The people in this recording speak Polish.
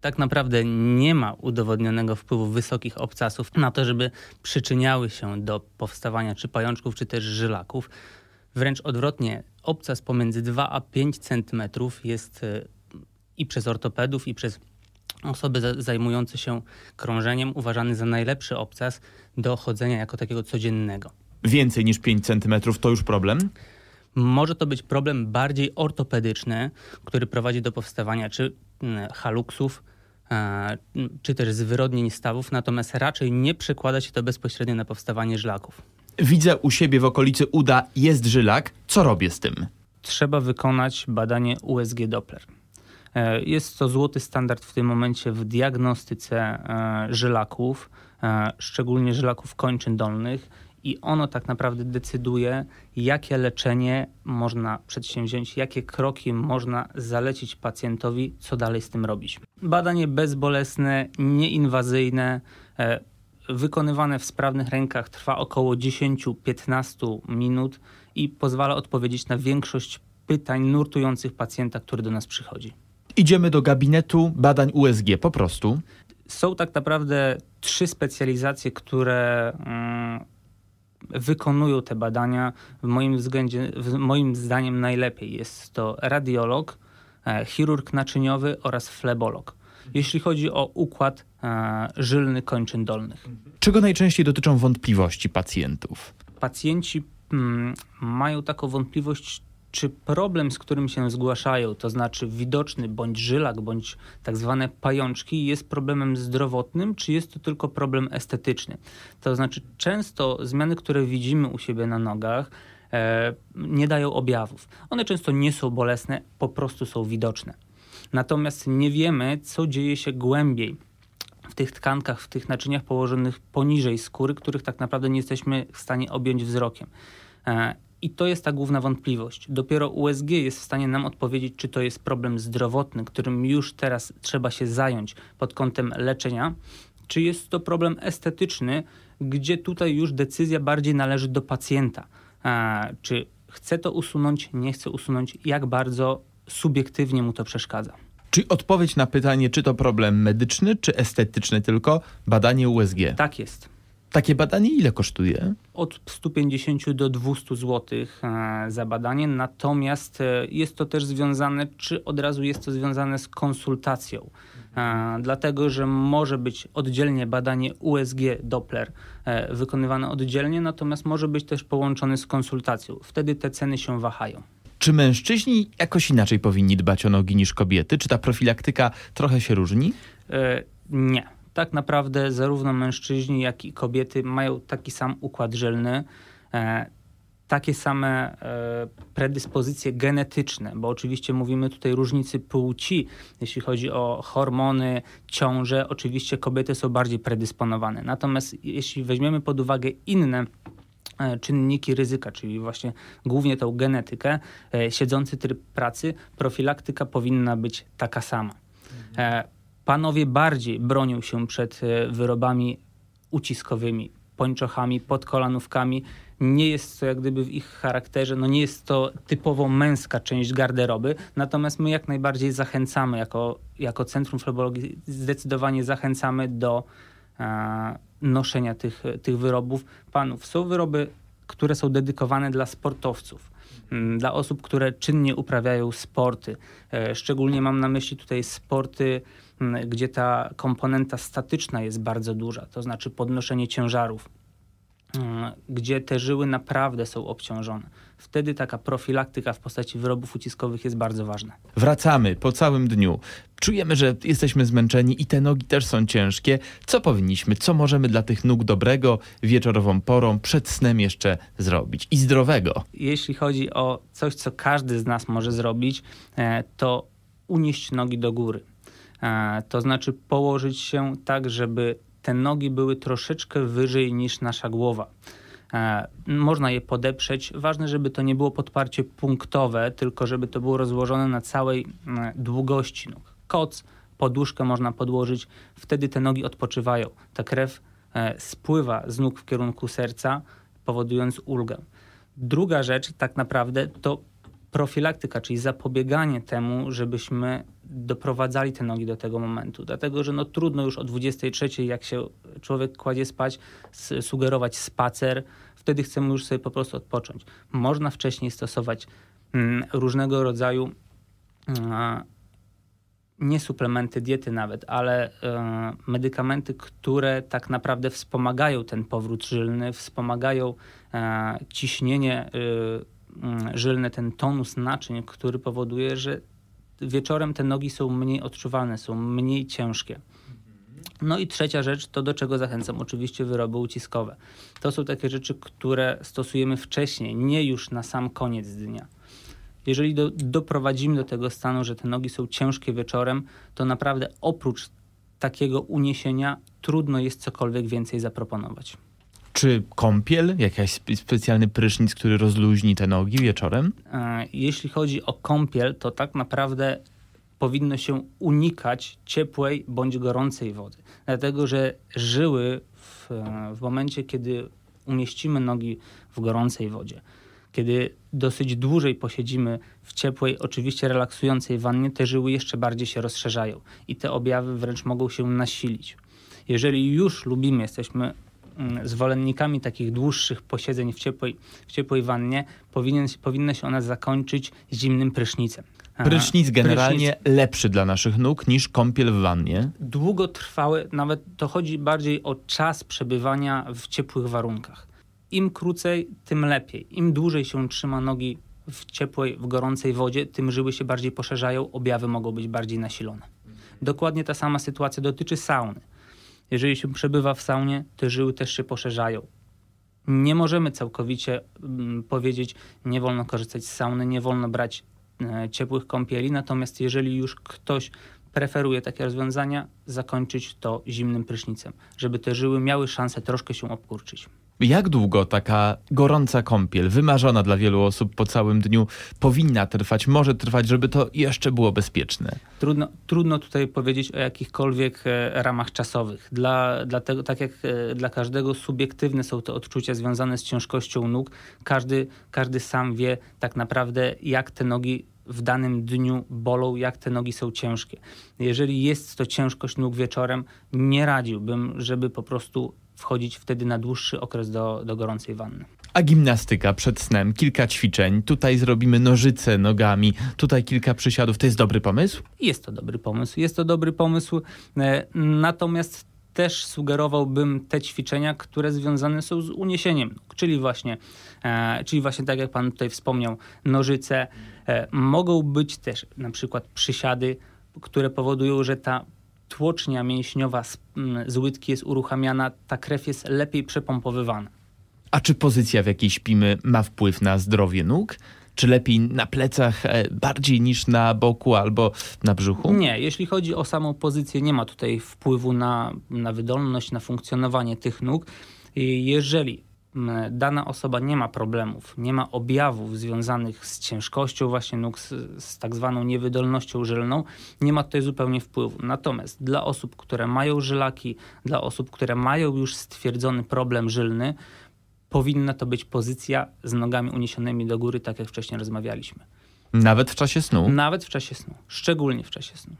Tak naprawdę nie ma udowodnionego wpływu wysokich obcasów na to, żeby przyczyniały się do powstawania czy pajączków, czy też żylaków. Wręcz odwrotnie, obcas pomiędzy 2 a 5 cm jest y, i przez ortopedów, i przez osoby zajmujące się krążeniem uważany za najlepszy obcas do chodzenia jako takiego codziennego. Więcej niż 5 cm to już problem? Może to być problem bardziej ortopedyczny, który prowadzi do powstawania czy mm, haluksów, czy też zwyrodnień stawów, natomiast raczej nie przekłada się to bezpośrednio na powstawanie żlaków. Widzę u siebie w okolicy uda jest żylak. Co robię z tym? Trzeba wykonać badanie USG Doppler. E, jest to złoty standard w tym momencie w diagnostyce e, żylaków, szczególnie żylaków kończyn dolnych i ono tak naprawdę decyduje, jakie leczenie można przedsięwziąć, jakie kroki można zalecić pacjentowi, co dalej z tym robić. Badanie bezbolesne, nieinwazyjne, e, wykonywane w sprawnych rękach trwa około 10-15 minut i pozwala odpowiedzieć na większość pytań nurtujących pacjenta, który do nas przychodzi. Idziemy do gabinetu badań USG po prostu. Są tak naprawdę trzy specjalizacje, które mm, wykonują te badania, w moim, względzie, w moim zdaniem najlepiej. Jest to radiolog, e, chirurg naczyniowy oraz flebolog. Jeśli chodzi o układ e, żylny kończyn dolnych. Czego najczęściej dotyczą wątpliwości pacjentów? Pacjenci mm, mają taką wątpliwość, czy problem, z którym się zgłaszają, to znaczy widoczny bądź żylak, bądź tak zwane pajączki, jest problemem zdrowotnym, czy jest to tylko problem estetyczny? To znaczy, często zmiany, które widzimy u siebie na nogach, e, nie dają objawów. One często nie są bolesne, po prostu są widoczne. Natomiast nie wiemy, co dzieje się głębiej w tych tkankach, w tych naczyniach położonych poniżej skóry, których tak naprawdę nie jesteśmy w stanie objąć wzrokiem. I to jest ta główna wątpliwość. Dopiero USG jest w stanie nam odpowiedzieć, czy to jest problem zdrowotny, którym już teraz trzeba się zająć pod kątem leczenia, czy jest to problem estetyczny, gdzie tutaj już decyzja bardziej należy do pacjenta. czy chce to usunąć, nie chce usunąć, jak bardzo subiektywnie mu to przeszkadza. Czy odpowiedź na pytanie, czy to problem medyczny, czy estetyczny tylko, badanie USG? Tak jest. Takie badanie ile kosztuje? Od 150 do 200 zł e, za badanie, natomiast e, jest to też związane, czy od razu jest to związane z konsultacją. E, dlatego, że może być oddzielnie badanie USG Doppler wykonywane oddzielnie, natomiast może być też połączone z konsultacją. Wtedy te ceny się wahają. Czy mężczyźni jakoś inaczej powinni dbać o nogi niż kobiety? Czy ta profilaktyka trochę się różni? nie tak naprawdę zarówno mężczyźni, jak i kobiety mają taki sam układ żelny, e, takie same e, predyspozycje genetyczne, bo oczywiście mówimy tutaj różnicy płci, jeśli chodzi o hormony, ciąże, oczywiście kobiety są bardziej predysponowane. Natomiast jeśli weźmiemy pod uwagę inne e, czynniki ryzyka, czyli właśnie głównie tą genetykę, siedzący tryb pracy, profilaktyka powinna być taka sama. Mhm panowie bardziej bronią się przed e, wyrobami uciskowymi, pończochami, podkolanówkami. Nie jest to jak gdyby w ich charakterze, no nie jest to typowo męska część garderoby, natomiast my jak najbardziej zachęcamy, jako, jako Centrum Flebologii zdecydowanie zachęcamy do e, noszenia tych, tych wyrobów panów. Są wyroby, które są dedykowane dla sportowców dla osób, które czynnie uprawiają sporty. E, szczególnie mam na myśli tutaj sporty gdzie ta komponenta statyczna jest bardzo duża, to znaczy podnoszenie ciężarów, gdzie te żyły naprawdę są obciążone. Wtedy taka profilaktyka w postaci wyrobów uciskowych jest bardzo ważna. Wracamy po całym dniu. Czujemy, że jesteśmy zmęczeni i te nogi też są ciężkie. Co powinniśmy, co możemy dla tych nóg dobrego wieczorową porą przed snem jeszcze zrobić i zdrowego? Jeśli chodzi o coś, co każdy z nas może zrobić, e, to unieść nogi do góry. E, to znaczy położyć się tak, żeby te nogi były troszeczkę wyżej niż nasza głowa. E, można je podeprzeć. Ważne, żeby to nie było podparcie punktowe, tylko żeby to było rozłożone na całej e, długości nóg. Koc, poduszkę można podłożyć, wtedy te nogi odpoczywają. Ta krew spływa z nóg w kierunku serca, powodując ulgę. Druga rzecz, tak naprawdę, to profilaktyka, czyli zapobieganie temu, żebyśmy doprowadzali te nogi do tego momentu. Dlatego, że no trudno już o 23, jak się człowiek kładzie spać, sugerować spacer, wtedy chcemy już sobie po prostu odpocząć. Można wcześniej stosować mm, różnego rodzaju mm, nie suplementy diety nawet, ale e, medykamenty, które tak naprawdę wspomagają ten powrót żylny, wspomagają e, ciśnienie e, żylne, ten tonus naczyń, który powoduje, że wieczorem te nogi są mniej odczuwalne, są mniej ciężkie. No i trzecia rzecz, to do czego zachęcam, oczywiście wyroby uciskowe. To są takie rzeczy, które stosujemy wcześniej, nie już na sam koniec dnia. Jeżeli do, doprowadzimy do tego stanu, że te nogi są ciężkie wieczorem, to naprawdę oprócz takiego uniesienia trudno jest cokolwiek więcej zaproponować. Czy kąpiel, jakiś specjalny prysznic, który rozluźni te nogi wieczorem? E, jeśli chodzi o kąpiel, to tak naprawdę powinno się unikać ciepłej bądź gorącej wody. Dlatego, że żyły w, w momencie, kiedy umieścimy nogi w gorącej wodzie, kiedy dosyć dłużej posiedzimy w ciepłej, oczywiście relaksującej wannie, te żyły jeszcze bardziej się rozszerzają i te objawy wręcz mogą się nasilić. Jeżeli już lubimy, jesteśmy zwolennikami takich dłuższych posiedzeń w ciepłej, w ciepłej wannie, powinien, powinna się ona zakończyć zimnym prysznicem. Prysznic generalnie Prysznic. lepszy dla naszych nóg niż kąpiel w wannie. Długotrwały, nawet to chodzi bardziej o czas przebywania w ciepłych warunkach. Im krócej, tym lepiej. Im dłużej się trzyma nogi w ciepłej, w gorącej wodzie, tym żyły się bardziej poszerzają, objawy mogą być bardziej nasilone. Dokładnie ta sama sytuacja dotyczy sauny. Jeżeli się przebywa w saunie, te żyły też się poszerzają. Nie możemy całkowicie mm, powiedzieć, nie wolno korzystać z sauny, nie wolno brać E, ciepłych kąpieli. Natomiast jeżeli już ktoś preferuje takie rozwiązania, zakończyć to zimnym prysznicem, żeby te żyły miały szansę troszkę się obkurczyć. Jak długo taka gorąca kąpiel, wymarzona dla wielu osób po całym dniu, powinna trwać, może trwać, żeby to jeszcze było bezpieczne? Trudno, trudno tutaj powiedzieć o jakichkolwiek e, ramach czasowych. Dla, dlatego, tak jak e, dla każdego subiektywne są te odczucia związane z ciężkością nóg, każdy, każdy sam wie tak naprawdę, jak te nogi w danym dniu bolą, jak te nogi są ciężkie. Jeżeli jest to ciężkość nóg wieczorem, nie radziłbym, żeby po prostu wchodzić wtedy na dłuższy okres do, do gorącej wanny. A gimnastyka przed snem, kilka ćwiczeń, tutaj zrobimy nożyce nogami, tutaj kilka przysiadów. To jest dobry pomysł? Jest to dobry pomysł. Jest to dobry pomysł. E, natomiast też sugerowałbym te ćwiczenia, które związane są z uniesieniem czyli właśnie, e, czyli właśnie tak jak Pan tutaj wspomniał, nożyce. E, mogą być też na przykład przysiady, które powodują, że ta tłocznia mięśniowa z, z łydki jest uruchamiana, ta krew jest lepiej przepompowywana. A czy pozycja, w jakiej śpimy, ma wpływ na zdrowie nóg? Czy lepiej na plecach e, bardziej niż na boku albo na brzuchu? Nie, jeśli chodzi o samą pozycję, nie ma tutaj wpływu na, na wydolność, na funkcjonowanie tych nóg. Jeżeli dana osoba nie ma problemów, nie ma objawów związanych z ciężkością właśnie nóg, z, z tak zwaną niewydolnością żylną, nie ma tutaj zupełnie wpływu. Natomiast dla osób, które mają żylaki, dla osób, które mają już stwierdzony problem żylny, powinna to być pozycja z nogami uniesionymi do góry, tak jak wcześniej rozmawialiśmy. Nawet w czasie snu? Nawet w czasie snu, szczególnie w czasie snu.